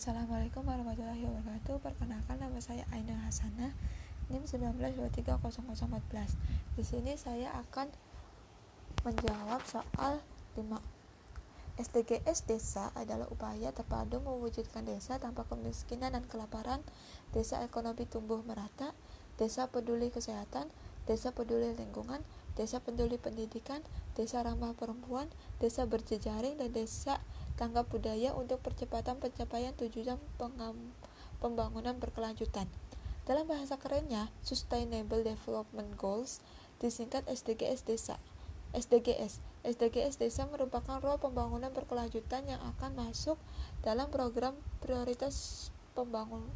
Assalamualaikum warahmatullahi wabarakatuh. Perkenalkan nama saya Ainul Hasanah. NIM 19230014 Di sini saya akan menjawab soal 5 SDGs desa adalah upaya terpadu mewujudkan desa tanpa kemiskinan dan kelaparan. Desa ekonomi tumbuh merata Desa peduli kesehatan Desa peduli lingkungan Desa peduli pendidikan Desa ramah perempuan Desa berjejaring dan desa tanggap budaya untuk percepatan pencapaian tujuan pembangunan berkelanjutan. Dalam bahasa kerennya, Sustainable Development Goals disingkat SDGs desa. SDGs. SDGs desa merupakan role pembangunan berkelanjutan yang akan masuk dalam program prioritas pembangun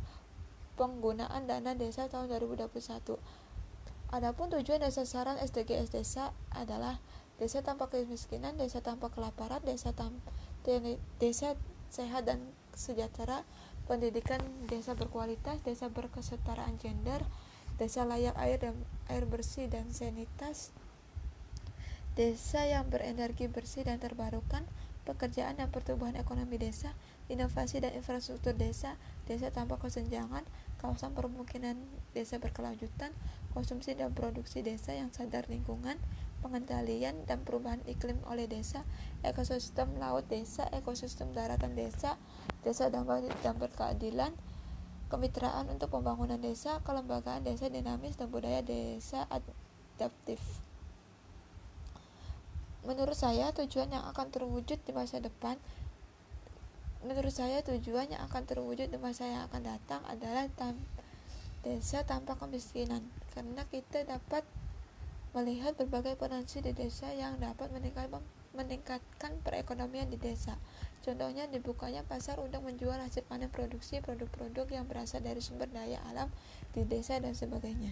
penggunaan dana desa tahun 2021. Adapun tujuan dan sasaran SDGs desa adalah desa tanpa kemiskinan, desa tanpa kelaparan, desa tanpa desa sehat dan sejahtera, pendidikan desa berkualitas, desa berkesetaraan gender, desa layak air dan air bersih dan sanitas, desa yang berenergi bersih dan terbarukan, pekerjaan dan pertumbuhan ekonomi desa, inovasi dan infrastruktur desa, desa tanpa kesenjangan, kawasan permukiman desa berkelanjutan, konsumsi dan produksi desa yang sadar lingkungan, pengendalian dan perubahan iklim oleh desa, ekosistem laut desa, ekosistem daratan desa, desa damai dan berkeadilan, kemitraan untuk pembangunan desa, kelembagaan desa dinamis dan budaya desa adaptif. Menurut saya tujuan yang akan terwujud di masa depan Menurut saya tujuan yang akan terwujud di masa yang akan datang adalah tam desa tanpa kemiskinan karena kita dapat melihat berbagai potensi di desa yang dapat meningkatkan perekonomian di desa. Contohnya dibukanya pasar untuk menjual hasil panen produksi produk-produk yang berasal dari sumber daya alam di desa dan sebagainya.